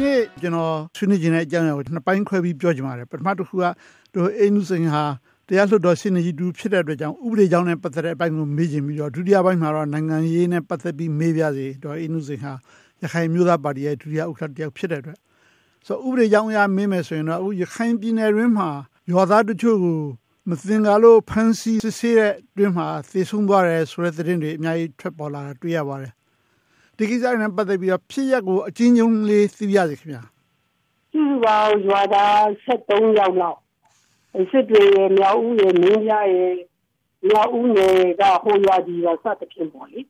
ဒီနေ့ကျွန်တော်ဆွေးနွေးခြင်းတဲ့အကြောင်းအရာကိုနှစ်ပိုင်းခွဲပြီးပြောချင်ပါတယ်ပထမတစ်ခုကတို့အိနုစင်ဟာတရားလွှတ်တော်ရှင်းနေကြီးတူဖြစ်တဲ့အတွက်ကြောင့်ဥပဒေကြောင်းနဲ့ပတ်သက်တဲ့အပိုင်းကိုမေးချင်ပြီးတော့ဒုတိယပိုင်းမှာတော့နိုင်ငံရေးနဲ့ပတ်သက်ပြီးမေးပြစေတော့အိနုစင်ဟာရခိုင်မျိုးသားပါတီရဲ့ဒုတိယဥက္ကဋ္ဌတယောက်ဖြစ်တဲ့အတွက်ဆိုဥပဒေကြောင်းအရမေးမယ်ဆိုရင်တော့အခုရခိုင်ပြည်နယ်တွင်းမှာရွာသားတချို့ကိုမသင်္ကာလို့ဖမ်းဆီးစစ်ဆေးတဲ့တွင်းမှာသေဆုံးသွားတယ်ဆိုတဲ့သတင်းတွေအများကြီးထွက်ပေါ်လာတာတွေ့ရပါတယ် ဒီကိစ္စနဲ့ပတ်သက်ပြီးတော့ဖြစ်ရက်ကိုအချင်းချင်းလေးသိရစေခင်ဗျာစုစုပေါင်းရွာသား73ယောက်လောက်စစ်တွေရမြောက်ဦးရမင်းပြရမြောက်ဦးနယ်ကဟိုရွာကြီးကစသဖြင့်ပေါ့လေ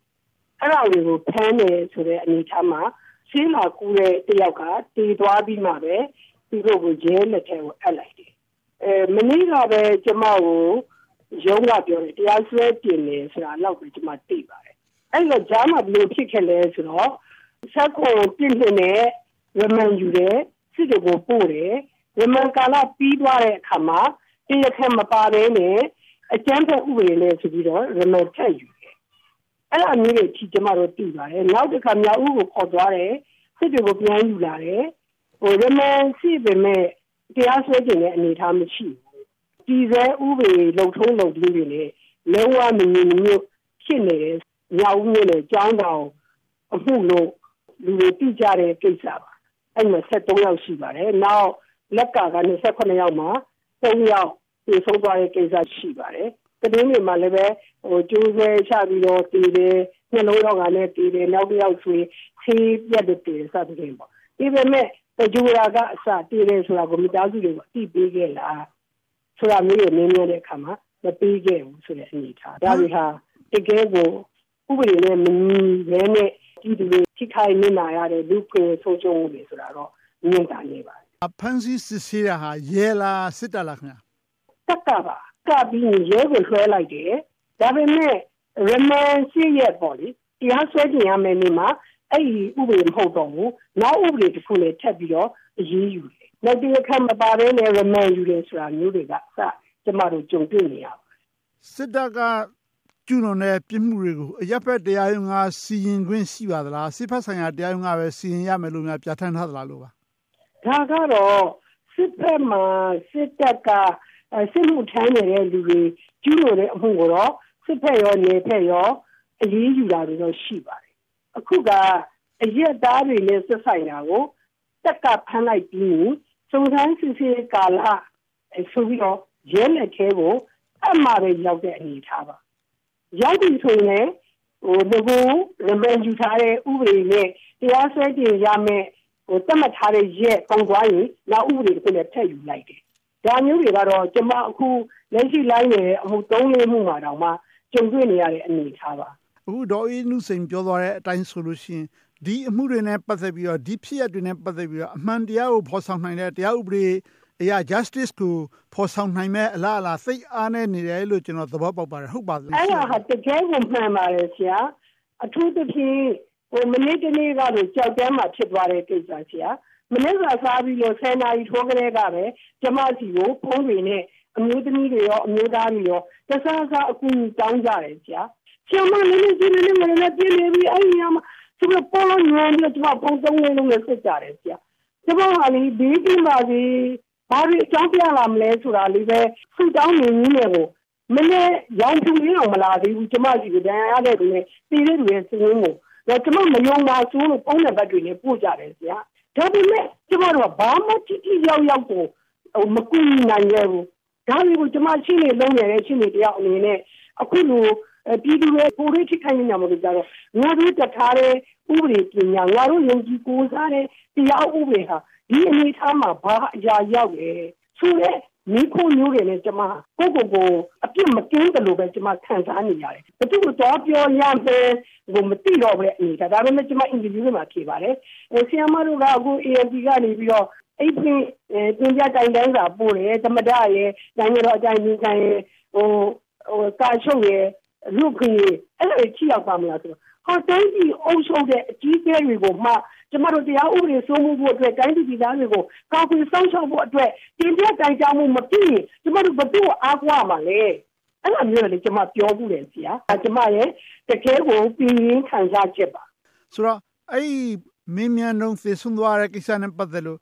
အဲ့ဒါတွေကိုဖမ်းတယ်ဆိုတဲ့အနေအထားမှာရှင်းလာကူတဲ့တယောက်ကတည်သွားပြီးမှပဲသူတို့ကိုရဲလက်ထဲကိုအပ်လိုက်တယ်အဲမနေ့ကပဲကျမကိုရုံးကပြောတယ်တရားစွဲတင်တယ်ဆိုတာတော့ပဲကျမသိပါတယ် အဲ့တော့ဂျာမဘယ်လိုဖြစ်ခဲ့လဲဆိုတော့ဆက်ကိုပြင်းပြင်းနဲ့ရမန်ယူတယ်စစ်တွေကိုပို့တယ်ရမန်ကာလပြီးသွားတဲ့အခါမှာတရားခံမပါဘဲနဲ့အကျန်းဖက်ဥပဒေနဲ့ဆိုပြီးတော့ရမန်ထက်ယူတယ်အဲ့လိုမျိုးတွေချီကျမတို့သိပါတယ်နောက်တစ်ခါမြောက်ဦးကိုခေါ်သွားတယ်စစ်တွေကိုပြန်ယူလာတယ်ဟိုရမန်စီပေမဲ့တရားစွဲခြင်းနဲ့အနေထားမရှိဘူးဒီစဲဥပဒေလုံထုံးလုံတူးတွေနဲ့လုံးဝမငြင်းမျိုးဖြစ်နေတယ် ညောင်မျိုးနဲ့ကြောင်းတောင်အမှုလို့လူတွေပြကြတဲ့ကိစ္စပါအဲ့မှာ73ယောက်ရှိပါတယ်နောက်လက်ကက28ယောက်မှာ3ယောက်ပြေဆုံးသွားတဲ့ကိစ္စရှိပါတယ်တတိယနေ့မှာလည်းပဲဟိုကျိုးဆဲချပြီးတော့တည်တယ်နှလုံးရောဂါနဲ့တည်တယ်နောက်တစ်ယောက်ဆိုရင်ဆေးပြတ်တဲ့တည်စသဖြင့်ပေါ့ဒီပေမဲ့ဂျူရာကအစတည်တယ်ဆိုတာကိုမိသားစုတွေကိုအတိပေးခဲ့လားဆိုတာမျိုးကိုနင်းနေတဲ့အခါမှာမပေးခဲ့ဘူးဆိုတဲ့အနေထားဒါတွေဟာတကယ်ကို ဥပဒေနဲ့မညီဘဲနဲ့ဒီဒီထိခိုက်နေလာရတဲ့လူခွေဆုံးရှုံးမှုတွေဆိုတာတော့မြင်တာနေပါတယ်ဖန်စီစစ်ဆေးတာဟာရဲလားစစ်တပ်လားခင်ဗျာတက်ကပါကပြီးရဲကိုလွှဲလိုက်တယ်ဒါပေမဲ့ remand ရှိရပေါ့လေတရားစွဲတင်ရမယ်နေမှာအဲ့ဒီဥပဒေမဟုတ်တော့ဘူးနောက်ဥပဒေတစ်ခုနဲ့ထပ်ပြီးတော့အရေးယူတယ်နောက်ဒီအခါမှာပါတဲ့နဲ့ remand ယူတယ်ဆိုတာမျိုးတွေကစကျမတို့ကြုံတွေ့နေရပါတယ်စစ်တပ်က ကျူးလွန်တဲ့ပြစ်မှုတွေကိုအရက်ဖက်တရားရုံးကစီရင်ခွင့်ရှိပါသလားစစ်ဖက်ဆိုင်ရာတရားရုံးကပဲစီရင်ရမယ်လို့များပြဋ္ဌာန်းထားသလားလို့ပါဒါကတော့စစ်ဖက်မှာစစ်တပ်ကစစ်မှုထမ်းနေတဲ့လူတွေကျူးလွန်တဲ့အမှုကိုတော့စစ်ဖက်ရောနေဖက်ရောအရေးယူတာတွေတော့ရှိပါတယ်အခုကအရက်သားတွေနဲ့ဆက်ဆိုင်တာကိုတက်ကဖမ်းလိုက်ပြီးစုံစမ်းစစ်ဆေးကာလဆိုပြီးတော့ရဲလက်ထဲကိုအမှပဲရောက်တဲ့အနေထားပါ ရောက်ပြီဆိုရင်ဟိုဒီကူရမန်ယူထားတဲ့ဥပဒေနဲ့တရားစွဲတင်ရမယ်ဟိုတတ်မှတ်ထားတဲ့ရက်ပုံသွားရင်နောက်ဥပဒေတစ်ခုနဲ့ထည့်ယူလိုက်တယ်ဒါမျိုးတွေကတော့ကျွန်မအခုလက်ရှိလိုင်းနေတဲ့အမှု၃လေးမှုမှာတောင်မှကြုံတွေ့နေရတဲ့အနေအထားပါအခုဒေါ်အေးနုစိန်ပြောသွားတဲ့အတိုင်းဆိုလို့ရှိရင်ဒီအမှုတွေနဲ့ပတ်သက်ပြီးတော့ဒီဖြစ်ရပ်တွေနဲ့ပတ်သက်ပြီးတော့အမှန်တရားကိုဖော်ဆောင်နိုင်တဲ့တရားဥပဒေ အရာ justice ကိုဖော်ဆောင်နိုင်မဲ့အလားအလာစိတ်အားနဲ့နေတယ်လို့ကျွန်တော်သဘောပေါက်ပါတယ်ဟုတ်ပါသလားအဲ့ဒါဟာတကယ်ကိုမှန်ပါတယ်ဆရာအထူးသဖြင့်ဟိုမနေ့တနေ့ကတော့ကြောက်တန်းမှာဖြစ်သွားတဲ့ကိစ္စဆရာမနေ့ကစားပြီးတော့ဆယ်နာရီထိုးကလေးကပဲကျမစီကိုဖုန်းတွေနဲ့အမျိုးသမီးတွေရောအမျိုးသားတွေရောတဆန်းစားအကူတောင်းကြတယ်ဆရာဆရာမလေးလေးကြီးလေးမလေးပြင်းနေပြီအဲ့ဒီမှာသူကပေါ်လို့ညံပြီးတော့ဖုန်းသုံးလုံးနဲ့ဆက်ကြတယ်ဆရာကျမဟာလေဘေးကင်းပါစေ ဘာတွေအကြောင်းပြလာမလဲဆိုတာလေးပဲဆူတောင်းနေရင်းနဲ့ကိုမနေ့ရောင်ဖြူရင်းအောင်မလာသေးဘူးကျမစီကဒဏ်ရာရတဲ့သူနဲ့ပြည်တဲ့သူရဲ့စင်းကိုတော့ကျမမယုံပါဆိုလို့ပုံနဲ့ဘက်တွေနဲ့ပို့ကြတယ်ဆရာဒါပေမဲ့ကျမတို့ကဘာမှတိတိရောက်ရောက်ကိုမကူနိုင်ရဘူးဒါတွေကိုကျမရှိနေလုံးနေတဲ့ရှိနေတယောက်အနေနဲ့အခုလိုပြည်သူတွေပိုရိထိခိုင်နေမှာမလို့ကြတော့ငါတို့တထားတဲ့ဥပဒေပညာငါတို့ယုံကြည်ကိုးစားတဲ့တရားဥပဒေဟာ ဒီအနေထားမှာဘာအရာရောက်လဲဆိုတော့မိခိုးမျိုးတွေနဲ့ကျမကိုကိုကိုအပြစ်မကင်းတယ်လို့ပဲကျမခံစားနေရတယ်။ဘသူတော့ပြောရမယ်ကိုမသိတော့ပဲအနေဒါဒါပေမဲ့ကျမအင်တာဗျူးတွေမှာဖြေပါတယ်။အဲဆီယမတို့ကအခု ANP ကနေပြီးတော့အဲ့ဒီတင်ပြတိုင်တိုင်းစာပို့တယ်သမဒရဲ့နိုင်ငံတော်အကြိုင်ကြီးခံရဲ့ဟိုဟိုကာချုပ်ရဲ့လူကြီးအဲ့လိုချိရောက်ပါမလားဆိုတော့ဟာတိုင်းပြည်အုပ်ချုပ်တဲ့အကြီးအကဲတွေကိုမှကျမတို့တရားဥပဒေစိုးမိုးဖို့အတွက်တိုင်းပြည်သားတွေကိုကောက်ကွယ်စောင့်ရှောက်ဖို့အတွက်တင်ပြတိုင်ကြားမှုမဖြစ်ရင်ကျမတို့ဘယ်သူ့အားကိုးမှာလဲအဲ့လိုမျိုးလေကျမပြောမှုတယ်ဆရာကျမရဲ့တကယ်ကိုပြင်းရင်းခံစားချက်ပါဆိုတော့အဲ့ဒီမင်းမြန်တော့သေဆုံးသွားတဲ့ကိစ္စနဲ့ပတ်သက်လို့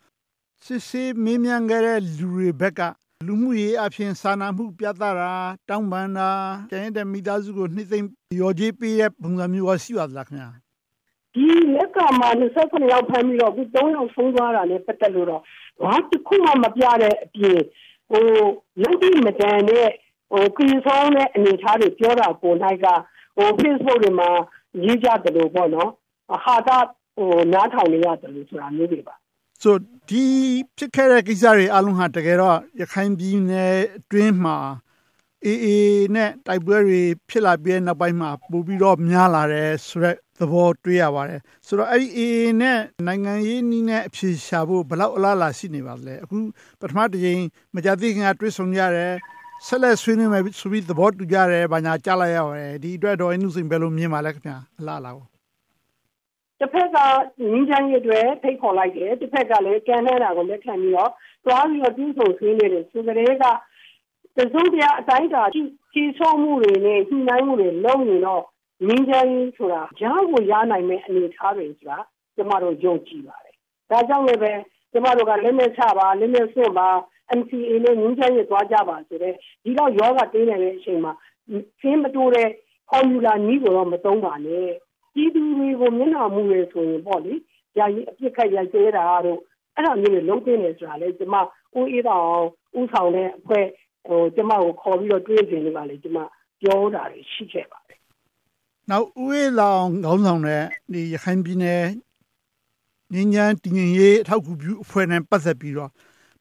စစ်ဆေးမင်းမြန်ခဲ့တဲ့လူတွေဘက်က လူမှုရေးအဖြစ်စာနာမှုပြသတာ တောင်းပန်တာ ကျန်တဲ့ မိသားစုကို နှိမ့်သိမ့်ရော်ကြီးပေးတဲ့ ပုံစံမျိုးရှိပါသလားခင်ဗျာဒီလက်ကမှာ29ယောက် ဖမ်းပြီးတော့ခု3ယောက် ဆုံးသွားတာနဲ့ ပတ်သက်လို့တော့ ဘာတစ်ခုမှ မပြတဲ့အပြင်ဟိုရုပ်တိမတန်တဲ့ဟိုခရီးဆောင်တဲ့ အနေအထားတွေ ပြောတာပုံ၌ကဟို Facebook တွေမှာ ရေးကြတယ်လို့ပေါ့နော်ဟာတာဟိုနားထောင်နေရတယ်လို့ဆိုတာမျိုးတွေပါ ဆိုဒီဖြစ်ခဲ့တဲ့ကိစ္စတွေအလုံးဟာတကယ်တော့ရခိုင်ပြည်နယ်အတွင်းမှာအေးအေးနဲ့တိုက်ပွဲတွေဖြစ်လာပြီးနောက်ပိုင်းမှာပို့ပြီးတော့များလာတယ်ဆိုတော့သဘောတွေ့ရပါတယ်ဆိုတော့အဲ့ဒီအေးအေးနဲ့နိုင်ငံရေးနည်းနဲ့အဖြေရှာဖို့ဘလောက်အလားလာရှိနေပါလဲအခုပထမတစ်ချိန်မကြသေးခင်ကတွေ့ဆုံရတယ်ဆက်လက်ဆွေးနွေးမယ်ဆိုပြီးသဘောတူကြတယ်ဘာညာကြားလိုက်ရပါတယ်ဒီအတွက်တော့အင်းနုစိန်ဘယ်လိုမြင်ပါလဲခင်ဗျာအလားလားကို တစ်ဖက်ကငင်းချမ်းရတဲ့ထိတ်ခေါ်လိုက်တယ်တစ်ဖက်ကလည်းကန်ထဲတာကိုလက်ခံပြီးတော့သွားပြီးတော့ပြုစုဆွေးနွေးတယ်ဆိုကြတဲ့ကတစုံတရာအတိုင်းတာကြီးချောမှုတွေနဲ့ညှိနှိုင်းမှုတွေလုပ်ရင်တော့ငင်းချမ်းဆိုတာကြားကိုရနိုင်မဲ့အနေအထားတွေဆိုတာကျမတို့ယုံကြည်ပါတယ်ဒါကြောင့်လည်းပဲကျမတို့ကလက်နဲ့ချပါလက်နဲ့ဆွန့်ပါ NCA နဲ့ငင်းချမ်းရသွားကြပါဆိုတဲ့ဒီတော့ယောဂတင်းနေတဲ့အချိန်မှာသင်မတိုးတဲ့ formula နီးကိုတော့မသုံးပါနဲ့ ပြည်သူတွေကိုမျက်နှာမူရဲဆိုရင်ပေါ့လေယာယီအပြစ်ခတ်ရိုက်သေးတာတို့အဲ့ဒါမျိုးတွေလုံးသိနေဆိုတာလေကျမဦးအေးတော်ဦးဆောင်တဲ့အဖွဲ့ဟိုကျမကိုခေါ်ပြီးတော့တွေ့ကြနေပါလေကျမပြောတာတွေရှိခဲ့ပါတယ်။နောက်ဦးအေးလောင်ခေါင်းဆောင်တဲ့ဒီရခိုင်ပြည်နယ်ငင်းညမ်းတည်ငြိမ်ရေးအထောက်အကူပြုအဖွဲ့နဲ့ပတ်သက်ပြီးတော့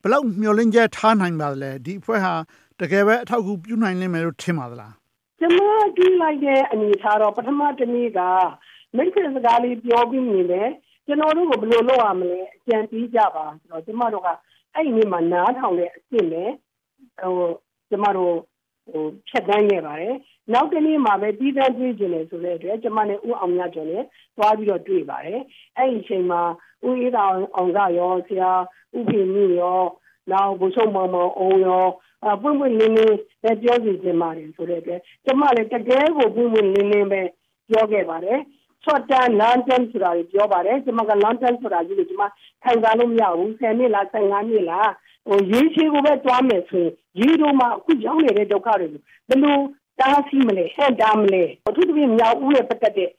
ဘယ်လောက်မျှော်လင့်ချက်ထားနိုင်ပါလဲဒီအဖွဲ့ဟာတကယ်ပဲအထောက်အကူပြုနိုင်လိမ့်မယ်လို့ထင်ပါသလား ကျမကြည့်လိုက်တဲ့အနေထားတော့ပထမတနေ့ကမိတ်ဆွေစကားလေးပြောပြီးနေတယ်ကျွန်တော်တို့ကဘယ်လိုလုပ်ရမလဲအကြံပေးကြပါဆိုတော့ကျမတို့ကအဲ့ဒီနေ့မှာနားထောင်တဲ့အစ်စ်နဲ့ဟိုကျမတို့ဟိုဖြတ်တန်းခဲ့ပါတယ်နောက်တနေ့မှာပဲပြီးသားတွေ့ကျင်တယ်ဆိုတဲ့အတွက်ကျမနဲ့ဦးအောင်မြတ်ကျော်နဲ့သွားပြီးတော့တွေ့ပါတယ်အဲ့ဒီအချိန်မှာဦးအေးတော်အောင်ကရောဆရာဥဖေမြင့်ရောနောက်ဘုချုံမောင်မောင်အောင်ရောအ ပွင့်ပွင့်လင်းလင်းပဲပြောစီခြင်းပါတယ်ဆိုတဲ့အတွက်ကျမလည်းတကယ်ကိုပွင့်ပွင့်လင်းလင်းပဲပြောခဲ့ပါတယ် short term long term ဆိုတာကိုပြောပါတယ်ကျမက long term ဆိုတာကြီးကိုကျမခံစားလို့မရဘူး10နှစ်လား15နှစ်လားဟိုရေးချေကိုပဲတွားမယ်ဆိုရင်ရေးတော့မှအခုရောက်နေတဲ့ဒုက္ခတွေကိုဘယ်လိုတားဆီးမလဲဟဲ့တားမလဲအထူးသဖြင့်မြောက်ဦးရဲ့ပတ်သက်တဲ့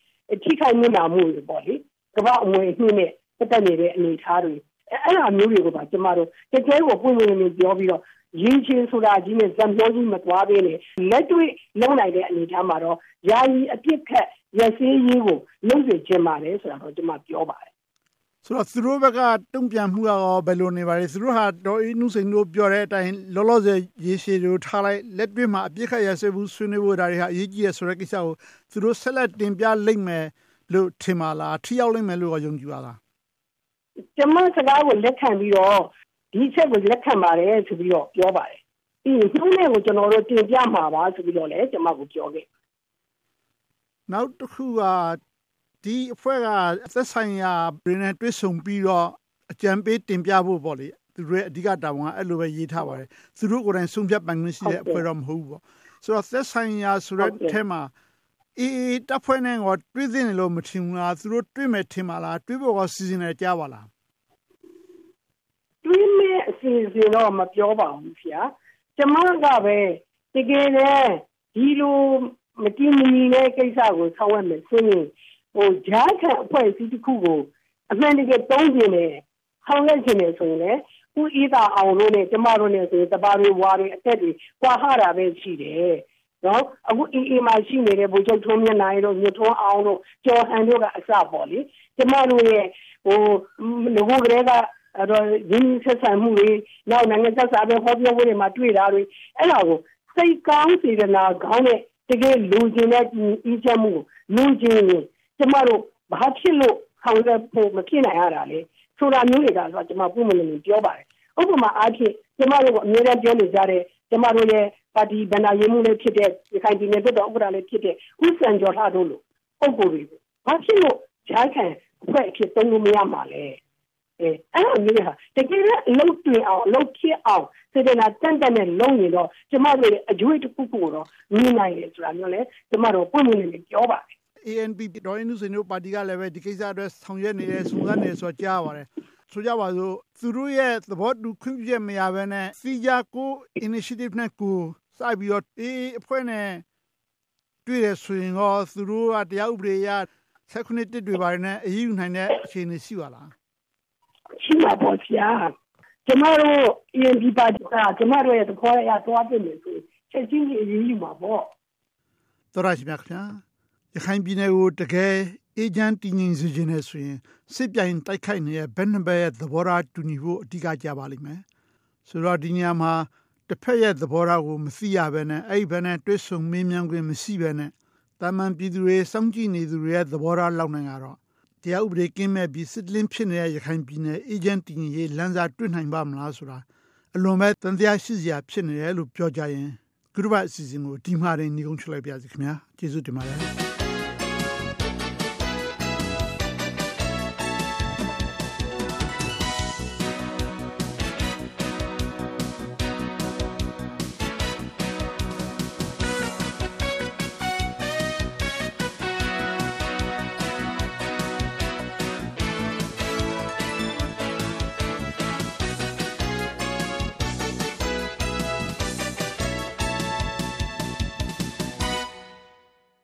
ထိခိုက်မှုနာမှုတွေပေါ့လေကမ္ဘာအမွေအနှစ်နဲ့ပတ်သက်နေတဲ့အနေအထားတွေအဲ့အမျိုးတွေကိုပါကျမတို့တကယ်ကိုပွင့်ပွင့်လင်းလင်းပြောပြီးတော့ ရင်းချင်းဆိုတာကြီးနဲ့ဇံပြောကြီးမသွားသေးနဲ့လက်တွေ့လုံနိုင်တဲ့အနေအထားမှာတော့ယာယီအပြစ်ခတ်ရစည်းရေးကိုလုံစေခြင်းပါတယ်ဆိုတာတော့ကျွန်မပြောပါတယ်ဆိုတော့သူတို့ဘက်ကတုံ့ပြန်မှုရောဘယ်လိုနေပါလဲသူတို့ဟာဒေါ်အင်းနုစိန်တို့ပြောတဲ့အတိုင်းလောလောဆယ်ရေရှည်တို့ထားလိုက်လက်တွေ့မှာအပြစ်ခတ်ရစည်းမှုဆွေးနွေးဖို့ဒါတွေဟာအရေးကြီးရဆိုတဲ့ကိစ္စကိုသူတို့ဆက်လက်တင်ပြလိမ့်မယ်လို့ထင်ပါလားထိရောက်လိမ့်မယ်လို့ယုံကြည်ပါလားကျွန်မစကားကိုလက်ခံပြီးတော့ ဒီချက်ကိုလက်ခံပါတယ်ဆိုပြီးတော့ပြောပါတယ်ပြီးရင်နှုံးနဲ့ကိုကျွန်တော်တို့တင်ပြမှာပါဆိုပြီးတော့လည်းကျွန်မကိုပြောခဲ့နောက်တစ်ခုကဒီအဖွဲ့ကအသက်ဆိုင်ရာပြည်နယ်တွဲဆုံပြီးတော့အကြံပေးတင်ပြဖို့ပေါ့လေသူတို့အဓိကတာဝန်ကအဲ့လိုပဲရေးထားပါတယ်သူတို့ကိုယ်တိုင်ဆုံးဖြတ်ပိုင်ခွင့်ရှိတဲ့အဖွဲ့တော့မဟုတ်ဘူးပေါ့ဆိုတော့သက်ဆိုင်ရာဆိုတဲ့အဲမှာအေးတပ်ဖွဲ့နဲ့တော့တွေးသိနေလို့မထင်ဘူးလားသူတို့တွေးမယ်ထင်ပါလားတွေးဖို့ကစီစဉ်နေကြပါလားတွေးမဲ့ အစီအစဉ်တော့မပြောပါဘူးဆရာကျမကပဲတကယ်နဲ့ဒီလိုမတည်မီတဲ့ကိစ္စကိုဆောက်ရမယ်ဆိုရင်ဟိုဂျားခံအဖွဲ့အစည်းတစ်ခုကိုအမှန်တကယ်တုံးကျင်တယ်ဆောင်းလက်ကျင်တယ်ဆိုရင်လည်းဦးဤသာအောင်လို့နဲ့ကျမတို့နဲ့ဆိုရင်တပါးတွေဝါတွေအသက်တွေကွာဟတာပဲရှိတယ်နော်အခုအေးအေးမှရှိနေတဲ့ဘုချုပ်ထုံးမျက်နှာရတို့မြထွန်းအောင်တို့ကျော်ဟန်တို့ကအစပေါ့လေကျမတို့ရဲ့ဟိုငကိုကလေးက အဲ့တော့ရင်းဆက်ဆံမှုတွေနောက်နိုင်ငံသက်စာပဲဟောပြောပွဲတွေမှာတွေ့တာတွေအဲ့ဒါကိုစိတ်ကောင်းစေတနာကောင်းတဲ့တကယ်လူချင်းတဲ့ဤချက်မှုလူချင်းကျမတို့ဘာဖြစ်လို့ဆောင်ရွက်ဖို့မဖြစ်နိုင်ရတာလဲဆိုတာမျိုးတွေကဆိုကျမပုံမလို့ပြောပါတယ်ဥပမာအားဖြင့်ကျမတို့ကအများအားပြောနေကြတဲ့ကျမတို့ရဲ့ပါတီဗန္ဒာရေးမှုလေးဖြစ်တဲ့ရခိုင်ပြည်နယ်ပြည်တော်ဥက္ကဋ္ဌလေးဖြစ်တဲ့ဦးစံကျော်လှတို့လိုပုံကိုယ်တွေဘာဖြစ်လို့ဂျားခံအဖွဲ့အဖြစ်သုံးလို့မရမှာလဲ အဲအဲ့လိုမျိုးဟာတကယ်လည်းအလုပ်တွင်အောင်အလုပ်ဖြစ်အောင်စေတနာတန်တန်နဲ့လုပ်ရင်တော့ကျမတို့ရဲ့အကျွေးတစ်ခုခုကိုတော့မြင်နိုင်တယ်ဆိုတာမျိုးလဲကျမတို့ပွင့်ပွင့်လင်းလင်းပြောပါတယ် ANP ဒေါ်အင်းနုစိန်တို့ပါတီကလည်းပဲဒီကိစ္စအတွက်ဆောင်ရွက်နေတယ်စုံစမ်းနေဆိုကြားပါတယ်ဆိုကြပါစို့သူတို့ရဲ့သဘောတူခွင့်ပြုချက်မရဘဲနဲ့စီဂျာကို initiative နဲ့ကိုစပြီးတော့အေးအဖွဲ့နဲ့တွေ့ရဆိုရင်တော့သူတို့ကတရားဥပဒေအရဆက်ခုနှစ်တစ်တွေပါနဲ့အရေးယူနိုင်တဲ့အခြေအနေရှိပါလား ရှိပါပေါ့ဗျာကျမတို့ ENP ပါတီကကျမတို့ရဲ့သဘောအရသွားပြနေဆိုချက်ချင်းကြီးအရေးယူမှာပေါ့တော်ရရှိမြခင်ရခိုင်ပြည်နယ်ကိုတကယ်အေဂျင့်တည်ငြိမ်စေခြင်းနဲ့ဆိုရင်စစ်ပြိုင်တိုက်ခိုက်နေတဲ့ဘက်နှစ်ဘက်ရဲ့သဘောထားတူညီဖို့အဓိကကြပါလိမ့်မယ်ဆိုတော့ဒီညမှာတစ်ဖက်ရဲ့သဘောထားကိုမသိရဘဲနဲ့အဲ့ဒီဘက်နဲ့တွဲဆုံမင်းမြန်းခွင့်မရှိဘဲနဲ့တာမန်ပြည်သူတွေစောင့်ကြည့်နေသူတွေရဲ့သဘောထားလောက်နိုင်တော့တ ရားဥပဒေကင်းမဲ့ပြီးစစ်လင်းဖြစ်နေတဲ့ရခိုင်ပြည်နယ်အေဂျင့်တည်ငြိမ်ရေးလမ်းစာတွေ့နိုင်ပါမလားဆိုတာအလွန်ပဲတန်တရားရှိစရာဖြစ်နေတယ်လို့ပြောကြရင်ဂရုဘအစီအစဉ်ကိုဒီမှာနေနေကုန်းချလိုက်ပါစီခင်ဗျာကျေးဇူးတင်ပါတယ်